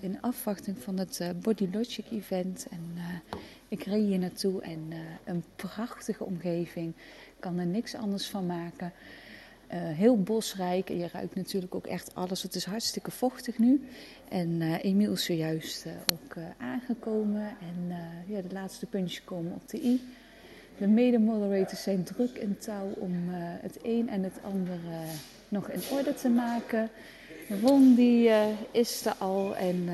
in afwachting van het Body Logic event. En ik reed hier naartoe en een prachtige omgeving. Ik kan er niks anders van maken. heel bosrijk en je ruikt natuurlijk ook echt alles. Het is hartstikke vochtig nu. En Emiel is zojuist ook aangekomen. En ja, de laatste puntjes komen op de i. De mede-moderators zijn druk in touw om het een en het ander nog in orde te maken. Ron die uh, is er al en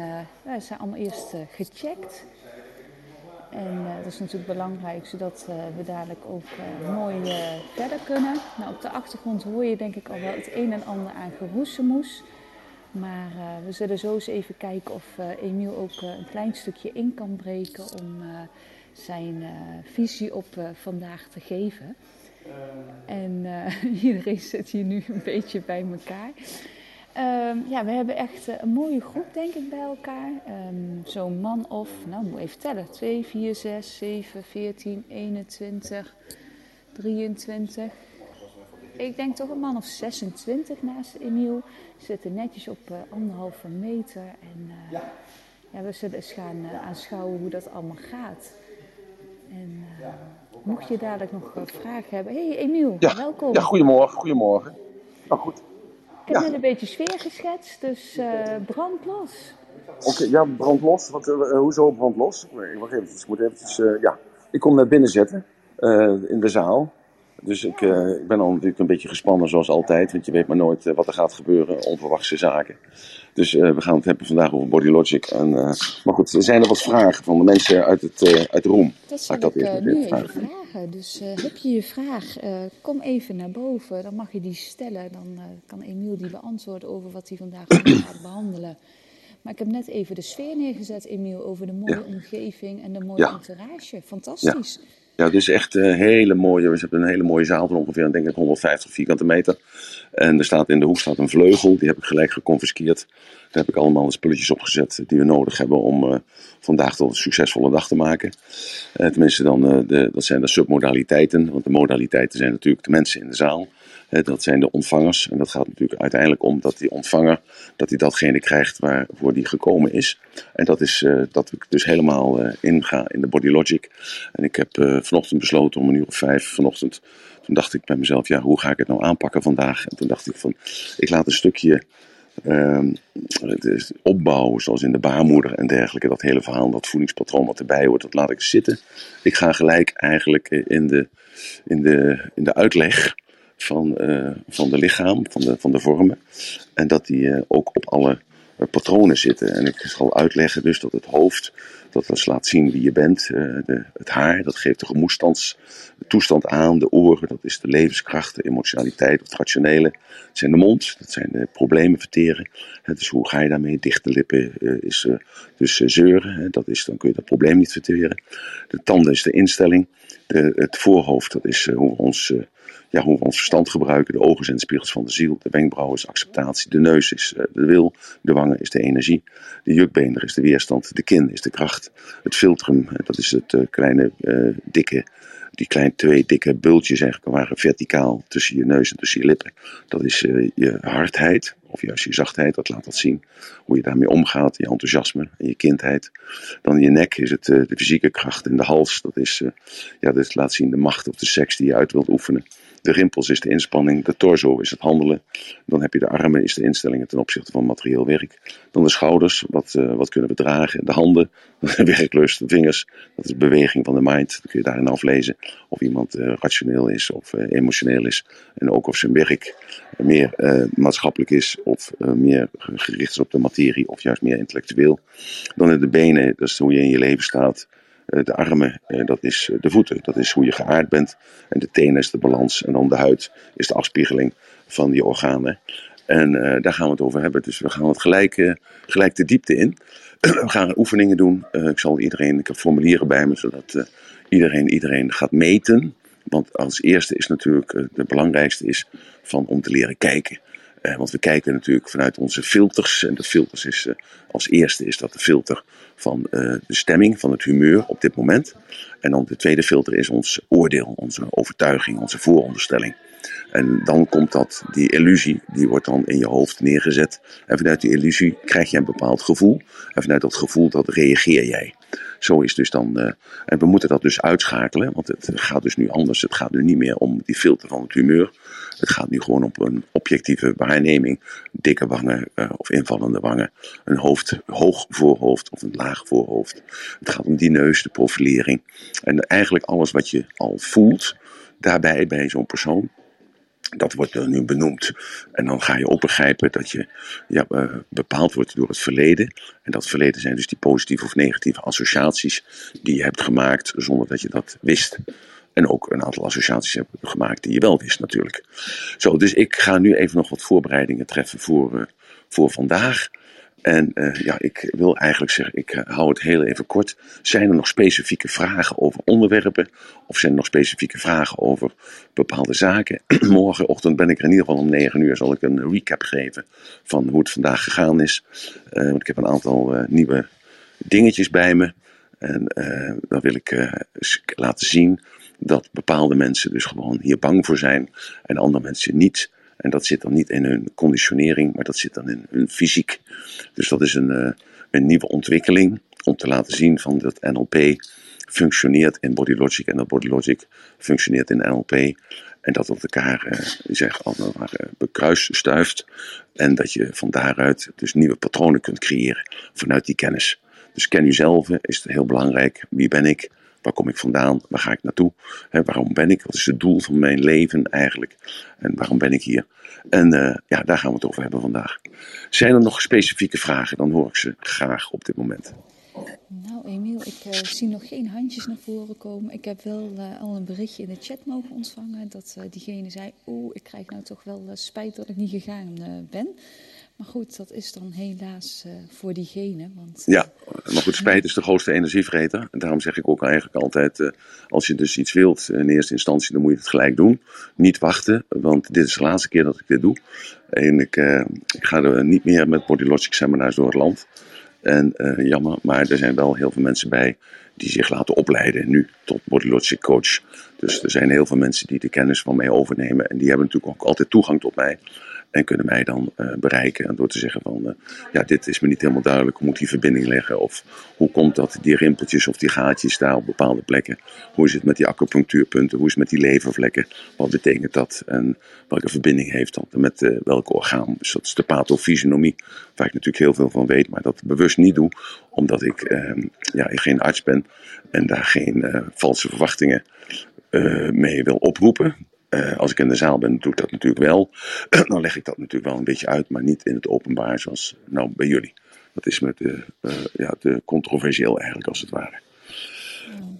wij zijn allemaal eerst uh, gecheckt. En dat is natuurlijk belangrijk, zodat we dadelijk ook mooi verder kunnen. Nou, op de achtergrond hoor je denk ik al wel het een en ander aan geroezemoes. Maar we zullen zo eens even kijken of Emiel ook een klein stukje in kan breken om zijn visie op vandaag te geven. En iedereen zit hier nu een beetje bij elkaar. Um, ja, we hebben echt een mooie groep, denk ik, bij elkaar. Um, Zo'n man of, nou, moet even tellen: 2, 4, 6, 7, 14, 21, 23. Ik denk toch een man of 26 naast Emiel. Zitten netjes op uh, anderhalve meter. En uh, ja. ja. we zullen eens gaan uh, aanschouwen hoe dat allemaal gaat. En mocht je dadelijk nog vragen hebben. hey, Emiel, ja. welkom. Ja, goedemorgen. Goedemorgen. Nou goed. Ik heb net een beetje sfeer geschetst, dus uh, brand los. Oké, okay, ja, brand los. Wat, uh, hoezo brand los? Wacht even, ik moet eventjes, ja. Ik kom naar binnen zetten, in de zaal. Dus ik, ik ben al natuurlijk een beetje gespannen zoals altijd, want je weet maar nooit wat er gaat gebeuren, onverwachte zaken. Dus we gaan het hebben vandaag over Body Logic. En, maar goed, er zijn er wat vragen van de mensen uit, het, uit de room. Dat ik, dat ik nu even vragen. vragen. Dus heb je je vraag, kom even naar boven, dan mag je die stellen. Dan kan Emiel die beantwoorden over wat hij vandaag gaat behandelen. Maar ik heb net even de sfeer neergezet, Emiel, over de mooie ja. omgeving en de mooie ja. entourage. Fantastisch. Ja. Ja, het is echt een hele mooie. We hebben een hele mooie zaal van ongeveer, denk ik, 150 vierkante meter. En er staat in de hoek staat een vleugel, die heb ik gelijk geconfiskeerd. Daar heb ik allemaal de spulletjes opgezet die we nodig hebben om uh, vandaag tot een succesvolle dag te maken. Uh, tenminste, dan, uh, de, dat zijn de submodaliteiten. Want de modaliteiten zijn natuurlijk de mensen in de zaal. Dat zijn de ontvangers. En dat gaat natuurlijk uiteindelijk om dat die ontvanger, dat hij datgene krijgt waarvoor die gekomen is. En dat is dat ik dus helemaal inga in de Body Logic. En ik heb vanochtend besloten om een uur of vijf vanochtend. Toen dacht ik bij mezelf, ja, hoe ga ik het nou aanpakken vandaag? En toen dacht ik van, ik laat een stukje uh, opbouwen, zoals in de baarmoeder en dergelijke. Dat hele verhaal, dat voedingspatroon wat erbij hoort, dat laat ik zitten. Ik ga gelijk eigenlijk in de, in de, in de uitleg van, uh, van de lichaam, van de, van de vormen. En dat die uh, ook op alle patronen zitten. En ik zal uitleggen dus dat het hoofd, dat dus laat zien wie je bent. Uh, de, het haar, dat geeft de gemoedstoestand aan. De oren, dat is de levenskracht, de emotionaliteit, het rationele. Zijn de mond, dat zijn de problemen verteren. Het is hoe ga je daarmee? Dichte lippen uh, is uh, dus zeuren. Dat is, dan kun je dat probleem niet verteren. De tanden is de instelling. De, het voorhoofd, dat is hoe we ons ja, hoe we ons verstand gebruiken. De ogen zijn de spiegels van de ziel. De wenkbrauwen is acceptatie. De neus is de wil. De wangen is de energie. De jukbeender is de weerstand. De kin is de kracht. Het filtrum, dat is het uh, kleine, uh, dikke, die kleine twee dikke bultjes eigenlijk waren verticaal tussen je neus en tussen je lippen. Dat is uh, je hardheid, of juist je zachtheid, dat laat dat zien. Hoe je daarmee omgaat, je enthousiasme en je kindheid. Dan je nek is het de fysieke kracht en de hals, dat is, ja, dat laat zien de macht of de seks die je uit wilt oefenen. De rimpels is de inspanning, de torso is het handelen. Dan heb je de armen, is de instellingen ten opzichte van materieel werk. Dan de schouders, wat, wat kunnen we dragen. De handen, werklust. De vingers, dat is beweging van de mind. Dan kun je daarin aflezen of iemand uh, rationeel is of uh, emotioneel is. En ook of zijn werk meer maatschappelijk is of meer gericht is op de materie of juist meer intellectueel. Dan de benen, dat is hoe je in je leven staat. De armen, dat is de voeten, dat is hoe je geaard bent. En de tenen is de balans. En dan de huid is de afspiegeling van die organen. En daar gaan we het over hebben. Dus we gaan het gelijk, gelijk de diepte in. we gaan oefeningen doen. Ik zal iedereen, ik heb formulieren bij me, zodat iedereen, iedereen gaat meten. Want als eerste is natuurlijk, het belangrijkste is van om te leren kijken. Uh, want we kijken natuurlijk vanuit onze filters. En de filters is uh, als eerste is dat de filter van de stemming, van het humeur op dit moment. En dan de tweede filter is ons oordeel, onze overtuiging, onze vooronderstelling. En dan komt dat, die illusie, die wordt dan in je hoofd neergezet. En vanuit die illusie krijg je een bepaald gevoel. En vanuit dat gevoel, dat reageer jij. Zo is dus dan, uh, en we moeten dat dus uitschakelen, want het gaat dus nu anders. Het gaat nu niet meer om die filter van het humeur. Het gaat nu gewoon op een objectieve waarneming. Dikke wangen uh, of invallende wangen. Een hoofd, hoog voorhoofd of een laag voorhoofd. Het gaat om die neus, de profilering. En eigenlijk alles wat je al voelt, daarbij bij zo'n persoon. Dat wordt er nu benoemd. En dan ga je ook begrijpen dat je ja, uh, bepaald wordt door het verleden. En dat verleden zijn dus die positieve of negatieve associaties die je hebt gemaakt zonder dat je dat wist. En ook een aantal associaties hebt gemaakt die je wel wist natuurlijk. Zo, dus ik ga nu even nog wat voorbereidingen treffen voor, uh, voor vandaag. En uh, ja, ik wil eigenlijk zeggen, ik uh, hou het heel even kort. Zijn er nog specifieke vragen over onderwerpen? Of zijn er nog specifieke vragen over bepaalde zaken? Morgenochtend ben ik er in ieder geval om 9 uur. Zal ik een recap geven van hoe het vandaag gegaan is. Uh, want ik heb een aantal nieuwe dingetjes bij me. En dan wil ik laten zien dat bepaalde mensen dus gewoon hier bang voor zijn. En andere mensen niet. En dat zit dan niet in hun conditionering, maar dat zit dan in hun fysiek. Dus dat is een, uh, een nieuwe ontwikkeling om te laten zien van dat NLP functioneert in Body Logic en dat Body Logic functioneert in NLP. En dat het elkaar maar, uh, bekruisstuift. En dat je van daaruit dus nieuwe patronen kunt creëren vanuit die kennis. Dus ken jezelf is heel belangrijk. Wie ben ik? Waar kom ik vandaan? Waar ga ik naartoe? Waarom ben ik? Wat is het doel van mijn leven eigenlijk? En waarom ben ik hier? En uh, ja, daar gaan we het over hebben vandaag. Zijn er nog specifieke vragen? Dan hoor ik ze graag op dit moment. Nou, Emiel, ik uh, zie nog geen handjes naar voren komen. Ik heb wel uh, al een berichtje in de chat mogen ontvangen dat diegene zei: Oeh, ik krijg nou toch wel spijt dat ik niet gegaan ben. Maar goed, dat is dan helaas uh, voor diegene. Want, ja, maar goed, spijt is de grootste energievreter. En daarom zeg ik ook eigenlijk altijd, uh, als je dus iets wilt in eerste instantie, dan moet je het gelijk doen. Niet wachten, want dit is de laatste keer dat ik dit doe. En ik, ik ga er niet meer met Body Logic seminars door het land. En jammer, maar er zijn wel heel veel mensen bij die zich laten opleiden nu tot Body Logic coach. Dus er zijn heel veel mensen die de kennis van mij overnemen. En die hebben natuurlijk ook altijd toegang tot mij. En kunnen mij dan uh, bereiken door te zeggen van, uh, ja, dit is me niet helemaal duidelijk. Hoe moet die verbinding leggen? Of hoe komt dat die rimpeltjes of die gaatjes daar op bepaalde plekken? Hoe is het met die acupunctuurpunten? Hoe is het met die levervlekken? Wat betekent dat? En welke verbinding heeft dat met uh, welk orgaan? Dus dat is de pathofysionomie, waar ik natuurlijk heel veel van weet, maar dat bewust niet doe, omdat ik, ehm, ja, ik geen arts ben en daar geen valse verwachtingen mee wil oproepen. Uh, als ik in de zaal ben, doe ik dat natuurlijk wel. dan leg ik dat natuurlijk wel een beetje uit, maar niet in het openbaar zoals nou bij jullie. Dat is met de, uh, ja, te controversieel eigenlijk als het ware.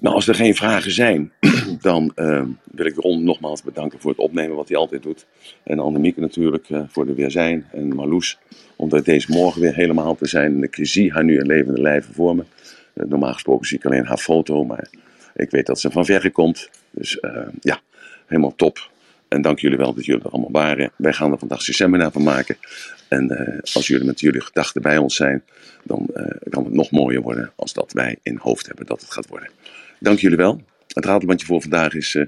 Nou, als er geen vragen zijn, dan uh, wil ik Ron nogmaals bedanken voor het opnemen wat hij altijd doet. En Annemieke natuurlijk uh, voor de weerzijn. En Marloes, omdat deze morgen weer helemaal te zijn. En ik zie haar nu in levende lijven voor me. Uh, normaal gesproken zie ik alleen haar foto, maar ik weet dat ze van verre komt. Dus ja, helemaal top. En dank jullie wel dat jullie er allemaal waren. Wij gaan er vandaag een seminar van maken. En uh, als jullie met jullie gedachten bij ons zijn, dan uh, kan het nog mooier worden als dat wij in hoofd hebben dat het gaat worden. Dank jullie wel. Het ratelbandje voor vandaag is,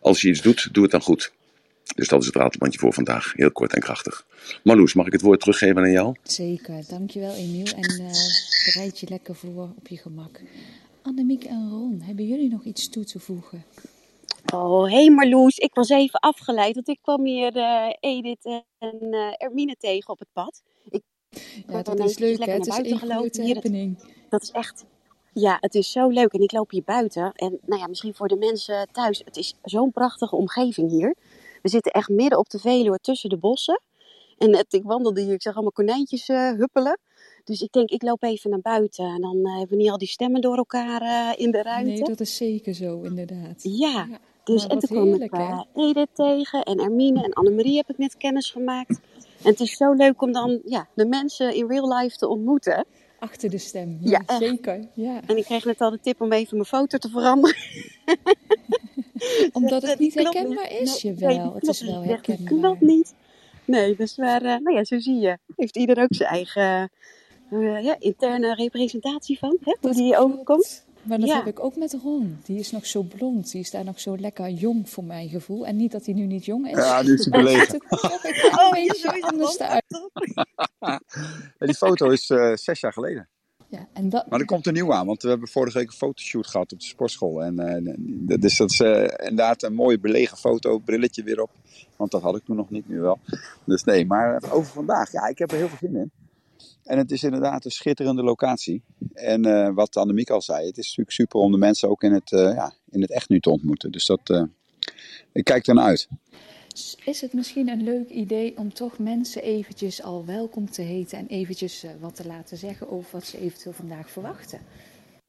als je iets doet, doe het dan goed. Dus dat is het ratelbandje voor vandaag. Heel kort en krachtig. Marloes, mag ik het woord teruggeven aan jou? Zeker, dankjewel Emiel. En bereid je lekker voor op je gemak. Annemiek en Ron, hebben jullie nog iets toe te voegen? Oh, hé hey Marloes, ik was even afgeleid, want ik kwam hier uh, Edith en uh, Ermine tegen op het pad. Ik ja, dat is leuk, hè? Het is een grote happening. Dat, dat is echt, ja, het is zo leuk. En ik loop hier buiten. En nou ja, misschien voor de mensen thuis, het is zo'n prachtige omgeving hier. We zitten echt midden op de Veluwe tussen de bossen. En ik wandelde hier, ik zag allemaal konijntjes uh, huppelen. Dus ik denk, ik loop even naar buiten. En dan hebben we niet al die stemmen door elkaar in de ruimte. Nee, dat is zeker zo, inderdaad. Ja, ja. Dus en toen kwam ik uh, Edith tegen en Ermine en Annemarie heb ik net kennis gemaakt. En het is zo leuk om dan ja, de mensen in real life te ontmoeten. Achter de stem, ja, ja zeker. Ja. En ik kreeg net al de tip om even mijn foto te veranderen. Omdat het niet herkenbaar is? Nou, Jawel, het is wel herkenbaar. Dat klopt niet. Nee, dus maar, eh, nou ja, zo zie je. Heeft ieder ook zijn eigen eh, ja, interne representatie van, hè, hoe die overkomt. Maar dat Ja. heb ik ook met Ron. Die is nog zo blond. Die is daar nog zo lekker jong voor mijn gevoel. En niet dat hij nu niet jong is. Ja, nu is hij er een Oh, ja, beetje anders wel. uit. Die foto is eh, zes jaar geleden. Ja, en dat, Maar er komt er nieuw aan, want we hebben vorige week een fotoshoot gehad op de sportschool. En, eh, dat- dus dat is eh, inderdaad een mooie belegen foto, brilletje weer op. Want dat had ik toen nog niet, nu wel. Dus nee, maar over vandaag, ja, ik heb er heel veel zin in. En het is inderdaad een schitterende locatie. En eh, wat Annemiek al zei, het is natuurlijk super om de mensen ook in het, eh, ja, in het echt nu te ontmoeten. Dus dat, eh, ik kijk er naar uit. is het misschien een leuk idee om toch mensen eventjes al welkom te heten. En eventjes wat te laten zeggen over wat ze eventueel vandaag verwachten.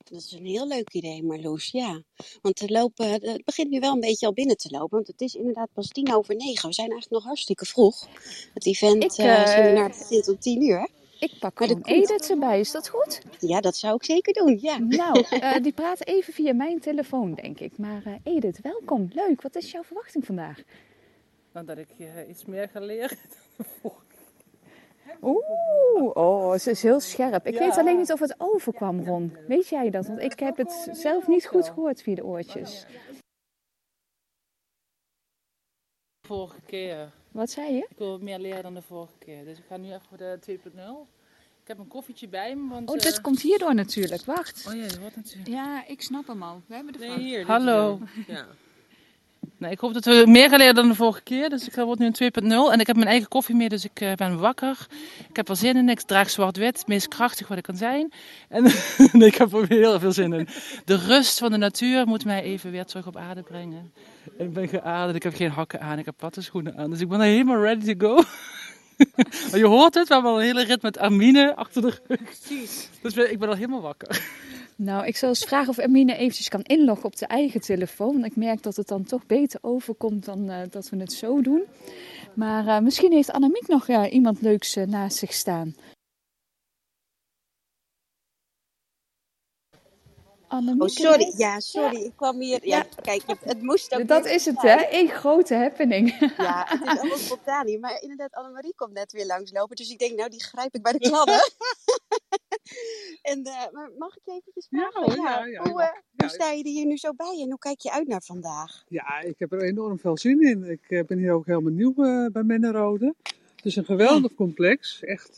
Dat is een heel leuk idee, Marloes, ja. Want te lopen, het begint nu wel een beetje al binnen te lopen. Want het is inderdaad pas tien over negen. We zijn eigenlijk nog hartstikke vroeg. Het event Ik, eh, seminar begint om tien uur. Ik pak gewoon. Edith erbij. Is dat goed? Ja, dat zou ik zeker doen, ja. Nou, eh, die praat even via mijn telefoon, denk ik. Maar eh, Edith, welkom. Leuk. Wat is jouw verwachting vandaag? Nou, dat ik eh, iets meer ga leren. Oeh, oh, ze is heel scherp. Ik Ja. weet alleen niet of het overkwam, Ron. Weet jij dat? Want ik heb het zelf niet goed gehoord via de oortjes. Vorige keer. Wat zei je? Ik wil meer leren dan de vorige keer. Dus ik ga nu echt voor de 2.0. Ik heb een koffietje bij me. Want, Oh, eh, dit komt hierdoor natuurlijk. Wacht. Oh ja, je hoort natuurlijk. Ja, ik snap hem al. We hebben de Nee, hier. Hallo. eh, ja. Nee, ik hoop dat we meer gaan leren dan de vorige keer. Dus ik word nu een 2.0. En ik heb mijn eigen koffie mee, dus ik eh, ben wakker. Ik heb er zin in. Ik draag zwart-wit. Het meest krachtig wat ik kan zijn. En nee, ik heb er heel veel zin in. De rust van de natuur moet mij even weer terug op aarde brengen. Ik ben geaderd. Ik heb geen hakken aan. Ik heb platte schoenen aan. Dus ik ben helemaal ready to go. Je hoort het, we hebben al een hele rit met Amine achter de rug. Precies. Dus ik ben al helemaal wakker. Nou, ik zal eens vragen of Amine eventjes kan inloggen op de eigen telefoon. Want ik merk dat het dan toch beter overkomt dan eh, dat we het zo doen. Maar eh, misschien heeft Annemiek nog ja, iemand leuks naast zich staan. Annemiek, Oh, sorry. Ja, sorry. Ik kwam hier. Ja, kijk, het, moest ook. Dat is het, hè? Eén grote happening. Ja, het is allemaal spontaan. Maar inderdaad, Annemarie komt net weer langslopen. Dus ik denk, nou, die grijp ik bij de kladden. en, eh, maar mag ik je eventjes vragen? hoor, ja, ja, hoe, eh, hoe sta je er hier nu zo bij en hoe kijk je uit naar vandaag? Ja, ik heb er enorm veel zin in. Ik eh, ben hier ook helemaal nieuw bij Mennerode. Het is een geweldig complex. Echt,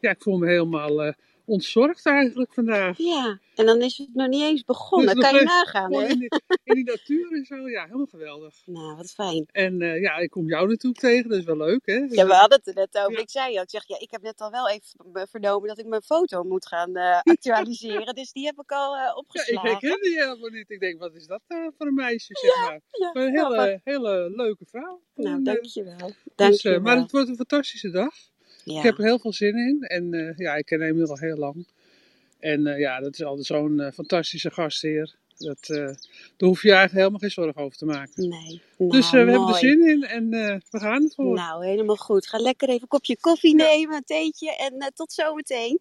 ja, ik voel me helemaal ontzorgd eigenlijk vandaag. Ja, en dan is het nog niet eens begonnen. Dus kan je nagaan, hè? in, die, in die natuur en zo, ja, helemaal geweldig. Nou, wat fijn. En eh, ja, ik kom jou natuurlijk tegen, dat is wel leuk, hè? Ja, we hadden het er net over. Ja. Ik zei al, ik zeg, ja, ik heb net al wel even vernomen dat ik mijn foto moet gaan eh, actualiseren. dus die heb ik al eh, Ja, ik opgeslagen. herkende je helemaal niet. Ik denk, wat is dat voor een meisje, zeg maar. Ja, Maar een hele, hele leuke vrouw. Nou, eh, dankjewel. dus, Dankjewel. maar het wordt een fantastische dag. Ja. Ik heb er heel veel zin in. En eh, ja, ik ken hem al heel lang. En eh, ja, dat is altijd zo'n eh, fantastische gastheer. Dat, daar hoef je eigenlijk helemaal geen zorgen over te maken. Nee. Nou, dus we hebben er zin in en we gaan ervoor. Nou, helemaal goed. Ga lekker even een kopje koffie nemen, een theetje en tot zometeen.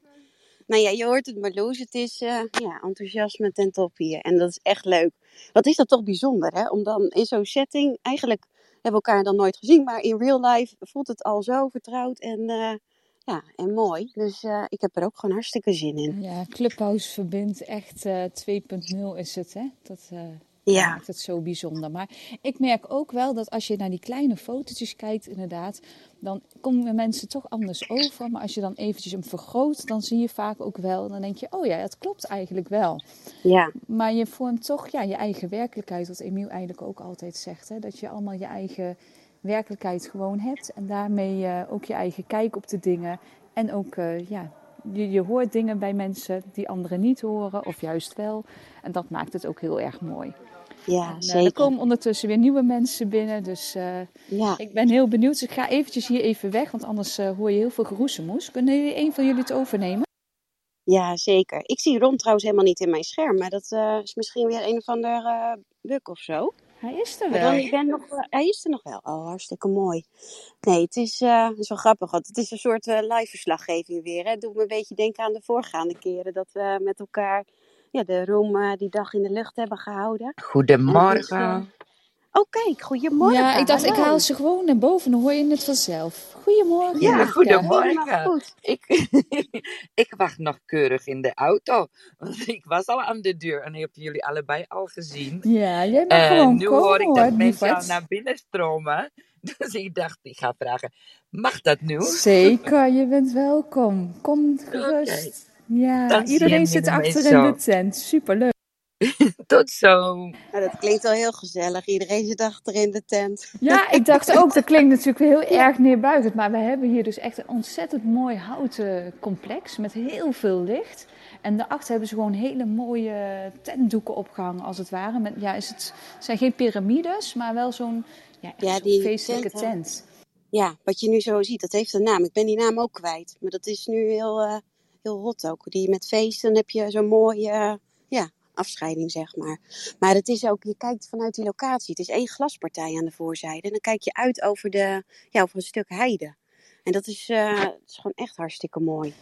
Nou ja, je hoort het Marloes, het is ja, enthousiasme ten top hier en dat is echt leuk. Wat is dat toch bijzonder hè, om dan in zo'n setting, eigenlijk hebben elkaar dan nooit gezien, maar in real life voelt het al zo vertrouwd en, eh, ja, en mooi. Dus eh, ik heb er ook gewoon hartstikke zin in. Ja, Clubhouse verbindt echt eh 2.0 is het, hè? Dat eh, Ja, maakt het zo bijzonder. Maar ik merk ook wel dat als je naar die kleine fotootjes kijkt, inderdaad, dan komen mensen toch anders over. Maar als je dan eventjes hem vergroot, dan zie je vaak ook wel, dan denk je, oh ja, het klopt eigenlijk wel. ja, Maar je vormt toch ja, je eigen werkelijkheid, wat Emiel eigenlijk ook altijd zegt. Hè? Dat je allemaal je eigen werkelijkheid gewoon hebt. En daarmee eh, ook je eigen kijk op de dingen. En ook, eh, ja, je, je hoort dingen bij mensen die anderen niet horen, of juist wel. En dat maakt het ook heel erg mooi. Ja, En, eh, er komen ondertussen weer nieuwe mensen binnen, dus eh, Ja. ik ben heel benieuwd. Dus ik ga eventjes hier even weg, want anders eh, hoor je heel veel geroezemoes. Kunnen jullie een van jullie het overnemen? Ja, zeker. Ik zie Ron trouwens helemaal niet in mijn scherm, maar dat is misschien weer een of ander eh buk of zo. Hij is er wel. dan, ik ben nog, hij is er nog wel. Oh, hartstikke mooi. Nee, het is, het is wel grappig, want het is een soort live verslaggeving weer. Hè. Het doet me een beetje denken aan de voorgaande keren dat we met elkaar ja, de room eh, die dag in de lucht hebben gehouden. En het is, eh, Goedemorgen. Oh, kijk, goedemorgen. Ja, ik dacht, ik haal ze gewoon naar boven, dan hoor je het vanzelf. Goedemorgen. Ja, Marika. goedemorgen. Goed. Ik, ik wacht nog keurig in de auto. Want ik was al aan de deur en heb jullie allebei al gezien. Ja, jij mag En gewoon nu komen hoor ik hoor, dat mensen al naar binnen stromen. Dus ik dacht, ik ga vragen, mag dat nu? Zeker, je bent welkom. Kom gerust. Ja, iedereen zit achter in de tent. Superleuk. Tot zo. Nou, dat klinkt wel heel gezellig. Iedereen zit achter in de tent. Ja, ik dacht ook, dat klinkt natuurlijk heel erg neerbuigend. Maar we hebben hier dus echt een ontzettend mooi houten complex met heel veel licht. En daarachter hebben ze gewoon hele mooie tentdoeken opgehangen, als het ware. Met, ja, is het, het zijn geen piramides, maar wel zo'n ja, echt Ja, die feestelijke tent. Ja, wat je nu zo ziet, dat heeft een naam. Ik ben die naam ook kwijt. Maar dat is nu heel, eh, heel hot ook. Die met feesten heb je zo'n mooie eh, ja, afscheiding, zeg maar. Maar het is ook, je kijkt vanuit die locatie. Het is één glaspartij aan de voorzijde. En dan kijk je uit over, de, ja, over een stuk heide. En dat is, eh, is gewoon echt hartstikke mooi.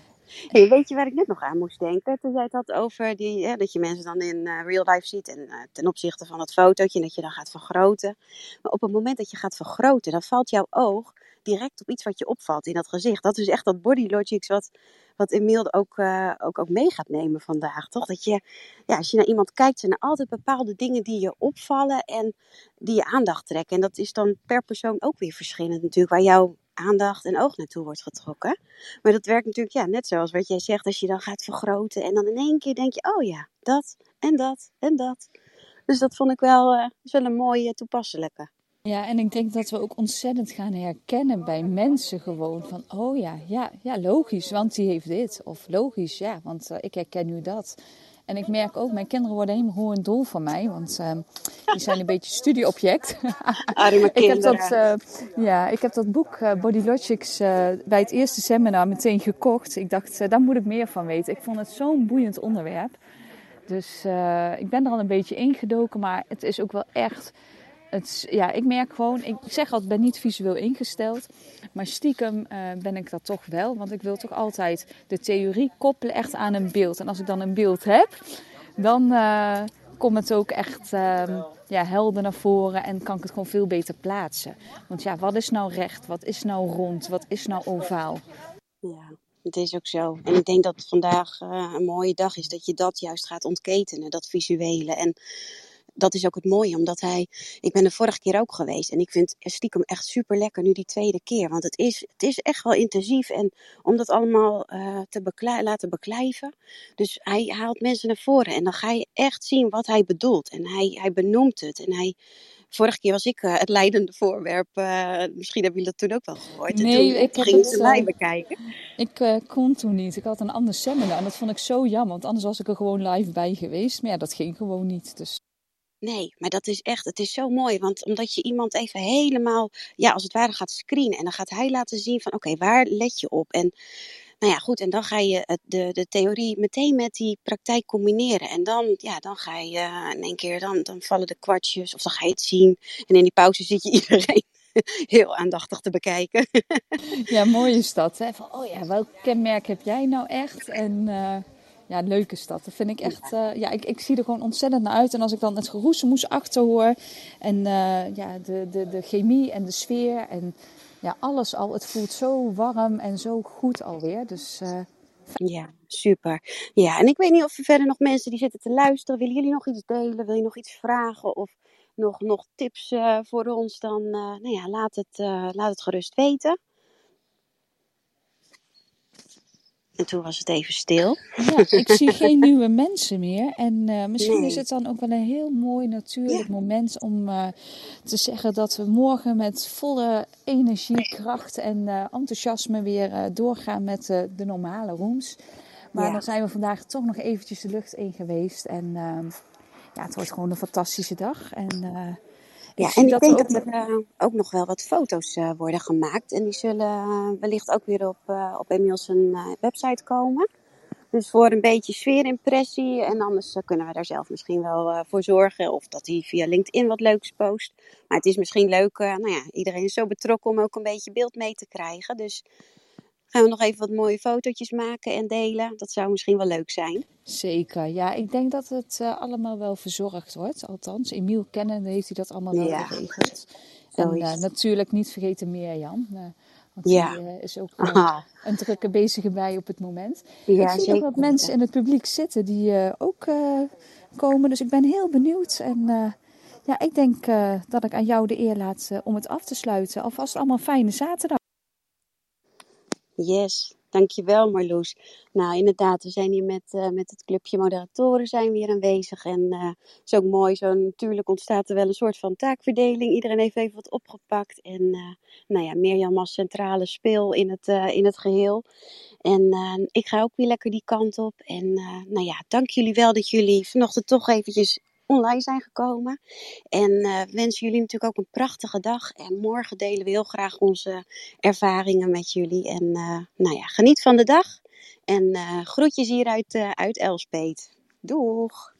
Hey, weet je waar ik net nog aan moest denken? Toen jij het had over die, dat je mensen dan in eh, real life ziet en ten opzichte van het fotootje en dat je dan gaat vergroten. Maar op het moment dat je gaat vergroten, dan valt jouw oog direct op iets wat je opvalt in dat gezicht. Dat is echt dat body logics wat, wat Emiel ook, eh, ook, ook mee gaat nemen vandaag, toch? Dat je, ja, als je naar iemand kijkt, zijn er altijd bepaalde dingen die je opvallen en die je aandacht trekken. En dat is dan per persoon ook weer verschillend natuurlijk, waar jouw aandacht en oog naartoe wordt getrokken. Maar dat werkt natuurlijk ja, net zoals wat jij zegt, als je dan gaat vergroten en dan in één keer denk je, oh ja, dat en dat en dat. Dus dat vond ik wel, eh, is wel een mooie toepasselijke. Ja, en ik denk dat we ook ontzettend gaan herkennen bij mensen gewoon van, oh ja, ja, ja, logisch, want die heeft dit. Of logisch, ja, want eh, ik herken nu dat. En ik merk ook, mijn kinderen worden helemaal gewoon dol van mij, want eh, die zijn een beetje studieobject. Arme ik, heb dat, eh, ja, ik heb dat boek eh, Body Logics bij het eerste seminar meteen gekocht. Ik dacht, daar moet ik meer van weten. Ik vond het zo'n boeiend onderwerp. Dus ik ben er al een beetje ingedoken, maar het is ook wel echt. Het, ja, ik merk gewoon, ik zeg altijd, ik ben niet visueel ingesteld. Maar stiekem eh, ben ik dat toch wel. Want ik wil toch altijd de theorie koppelen echt aan een beeld. En als ik dan een beeld heb, dan eh, komt het ook echt ehm, ja, helder naar voren. En kan ik het gewoon veel beter plaatsen. Want ja, wat is nou recht? Wat is nou rond? Wat is nou ovaal? Ja, het is ook zo. En ik denk dat vandaag eh, een mooie dag is dat je dat juist gaat ontketenen, dat visuele. En dat is ook het mooie, omdat hij. Ik ben de vorige keer ook geweest en ik vind stiekem echt super lekker nu die tweede keer. Want het is, het is echt wel intensief en om dat allemaal eh, te laten beklijven. Dus hij haalt mensen naar voren en dan ga je echt zien wat hij bedoelt. En hij, hij benoemt het en hij. Vorige keer was ik eh, het leidende voorwerp. eh, misschien hebben jullie dat toen ook wel gehoord. En Nee, toen ik het, ze mij bekijken. Ik kon toen niet. Ik had een ander seminar en dat vond ik zo jammer. Want anders was ik er gewoon live bij geweest. Maar ja, dat ging gewoon niet. Dus Nee, maar dat is echt, het is zo mooi. Want omdat je iemand even helemaal, ja, als het ware gaat screenen. En dan gaat hij laten zien van, oké, waar let je op? En nou ja, goed, en dan ga je het, de, de theorie meteen met die praktijk combineren. En dan, ja, dan ga je eh, in één keer, dan, dan vallen de kwartjes of dan ga je het zien. En in die pauze zit je iedereen heel aandachtig te bekijken. ja, mooi is dat. Hè? Oh ja, welk kenmerk heb jij nou echt? En eh, ja, leuk is dat. Dat vind ik echt, eh, ja, ik, ik zie er gewoon ontzettend naar uit. En als ik dan het geroezemoes achter hoor. En eh, ja, de, de, de chemie en de sfeer en ja, alles al. Het voelt zo warm en zo goed alweer. Dus eh, Ja, super. Ja, en ik weet niet of er verder nog mensen die zitten te luisteren. Willen jullie nog iets delen? Wil je nog iets vragen? Of nog, nog tips voor ons? Dan nou ja, laat, het, laat het gerust weten. En toen was het even stil. Ja, ik zie geen nieuwe mensen meer. En eh, misschien is het dan ook wel een heel mooi natuurlijk Ja. moment om eh, te zeggen dat we morgen met volle energie, kracht en eh, enthousiasme weer doorgaan met de normale rooms. Maar Ja. dan zijn we vandaag toch nog eventjes de lucht in geweest. En ehm, ja, het wordt gewoon een fantastische dag. En Ja, en ik dat denk ook dat er eh, ook nog wel wat foto's eh, worden gemaakt. En die zullen eh, wellicht ook weer op, eh op Emiel's eh, website komen. Dus voor een beetje sfeerimpressie. En anders eh, kunnen we daar zelf misschien wel eh, voor zorgen. Of dat hij via LinkedIn wat leuks post. Maar het is misschien leuk. eh, nou ja, iedereen is zo betrokken om ook een beetje beeld mee te krijgen. Dus gaan we nog even wat mooie fotootjes maken en delen. Dat zou misschien wel leuk zijn. Zeker, ja. Ik denk dat het eh, allemaal wel verzorgd wordt. Althans, Emiel kennen heeft hij dat allemaal wel Ja, geregeld. En eh, natuurlijk niet vergeten Mirjam. eh, want Ja. die is ook Aha. een drukke bezige bij op het moment. Ja, ik zie zeker nog wat mensen in het publiek zitten die ook komen. Dus ik ben heel benieuwd. En ja, ik denk dat ik aan jou de eer laat om het af te sluiten. Alvast allemaal fijne zaterdag. Yes, dankjewel Marloes. Nou, inderdaad, we zijn hier met, eh, met het clubje moderatoren zijn we hier aanwezig. En eh het is ook mooi, zo natuurlijk ontstaat er wel een soort van taakverdeling. Iedereen heeft even wat opgepakt. En eh, nou ja, Mirjam als centrale speel in het, in het geheel. En ik ga ook weer lekker die kant op. En nou ja, dank jullie wel dat jullie vanochtend toch eventjes online zijn gekomen. En eh wensen jullie natuurlijk ook een prachtige dag. En morgen delen we heel graag onze ervaringen met jullie. En eh, nou ja, geniet van de dag. En eh, groetjes hier uit, uit Elspet. Doeg!